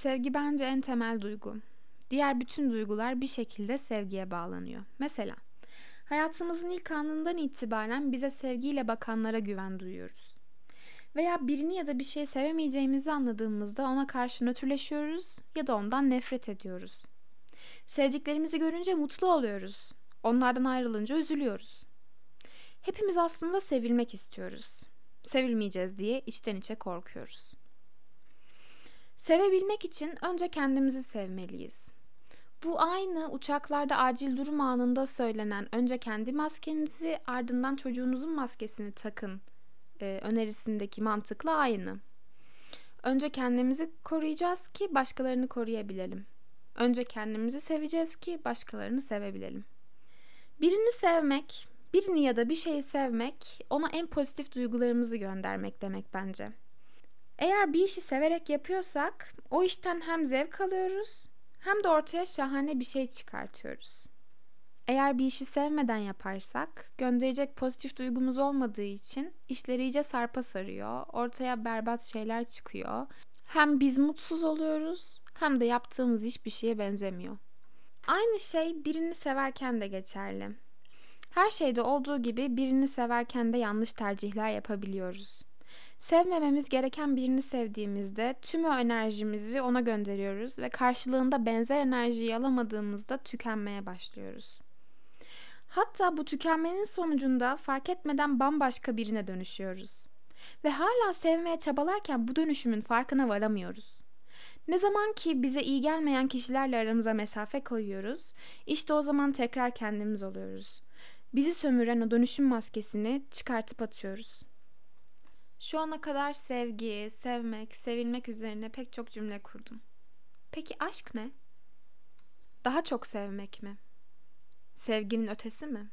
Sevgi bence en temel duygu. Diğer bütün duygular bir şekilde sevgiye bağlanıyor. Mesela hayatımızın ilk anından itibaren bize sevgiyle bakanlara güven duyuyoruz. Veya birini ya da bir şeyi sevemeyeceğimizi anladığımızda ona karşı nötrleşiyoruz ya da ondan nefret ediyoruz. Sevdiklerimizi görünce mutlu oluyoruz. Onlardan ayrılınca üzülüyoruz. Hepimiz aslında sevilmek istiyoruz. Sevilmeyeceğiz diye içten içe korkuyoruz. Sevebilmek için önce kendimizi sevmeliyiz. Bu aynı uçaklarda acil durum anında söylenen önce kendi maskenizi ardından çocuğunuzun maskesini takın e, önerisindeki mantıkla aynı. Önce kendimizi koruyacağız ki başkalarını koruyabilelim. Önce kendimizi seveceğiz ki başkalarını sevebilelim. Birini sevmek, birini ya da bir şeyi sevmek ona en pozitif duygularımızı göndermek demek bence. Eğer bir işi severek yapıyorsak o işten hem zevk alıyoruz hem de ortaya şahane bir şey çıkartıyoruz. Eğer bir işi sevmeden yaparsak gönderecek pozitif duygumuz olmadığı için işleri iyice sarpa sarıyor. Ortaya berbat şeyler çıkıyor. Hem biz mutsuz oluyoruz hem de yaptığımız iş bir şeye benzemiyor. Aynı şey birini severken de geçerli. Her şeyde olduğu gibi birini severken de yanlış tercihler yapabiliyoruz. Sevmememiz gereken birini sevdiğimizde tüm o enerjimizi ona gönderiyoruz ve karşılığında benzer enerjiyi alamadığımızda tükenmeye başlıyoruz. Hatta bu tükenmenin sonucunda fark etmeden bambaşka birine dönüşüyoruz. Ve hala sevmeye çabalarken bu dönüşümün farkına varamıyoruz. Ne zaman ki bize iyi gelmeyen kişilerle aramıza mesafe koyuyoruz, işte o zaman tekrar kendimiz oluyoruz. Bizi sömüren o dönüşüm maskesini çıkartıp atıyoruz. Şu ana kadar sevgi, sevmek, sevilmek üzerine pek çok cümle kurdum. Peki aşk ne? Daha çok sevmek mi? Sevginin ötesi mi?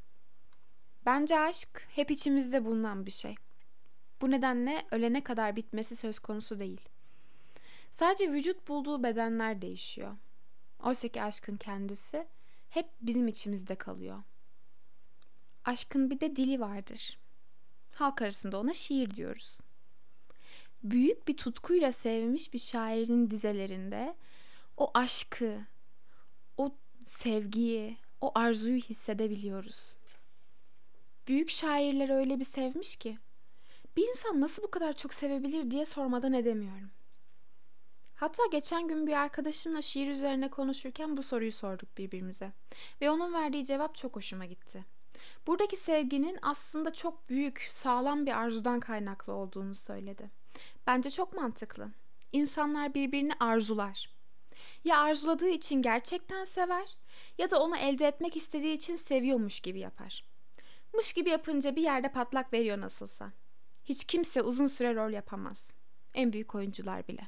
Bence aşk hep içimizde bulunan bir şey. Bu nedenle ölene kadar bitmesi söz konusu değil. Sadece vücut bulduğu bedenler değişiyor. Oysa ki aşkın kendisi hep bizim içimizde kalıyor. Aşkın bir de dili vardır. Halk arasında ona şiir diyoruz. Büyük bir tutkuyla sevmiş bir şairin dizelerinde o aşkı, o sevgiyi, o arzuyu hissedebiliyoruz. Büyük şairler öyle bir sevmiş ki bir insan nasıl bu kadar çok sevebilir diye sormadan edemiyorum. Hatta geçen gün bir arkadaşımla şiir üzerine konuşurken bu soruyu sorduk birbirimize ve onun verdiği cevap çok hoşuma gitti. Buradaki sevginin aslında çok büyük, sağlam bir arzudan kaynaklı olduğunu söyledi. Bence çok mantıklı. İnsanlar birbirini arzular. Ya arzuladığı için gerçekten sever ya da onu elde etmek istediği için seviyormuş gibi yapar. Mış gibi yapınca bir yerde patlak veriyor nasılsa. Hiç kimse uzun süre rol yapamaz. En büyük oyuncular bile.